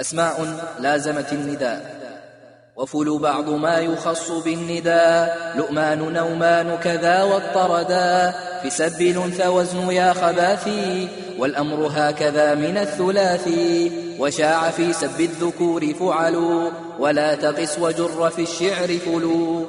أسماء لازمت النداء. وفل بعض ما يخص بالنداء. لؤمان نومان كذا والطردا. في سب الأنثى وزن يا خباثي. والأمر هكذا من الثلاثي. وشاع في سب الذكور فعلوا. ولا تقس وجر في الشعر فلو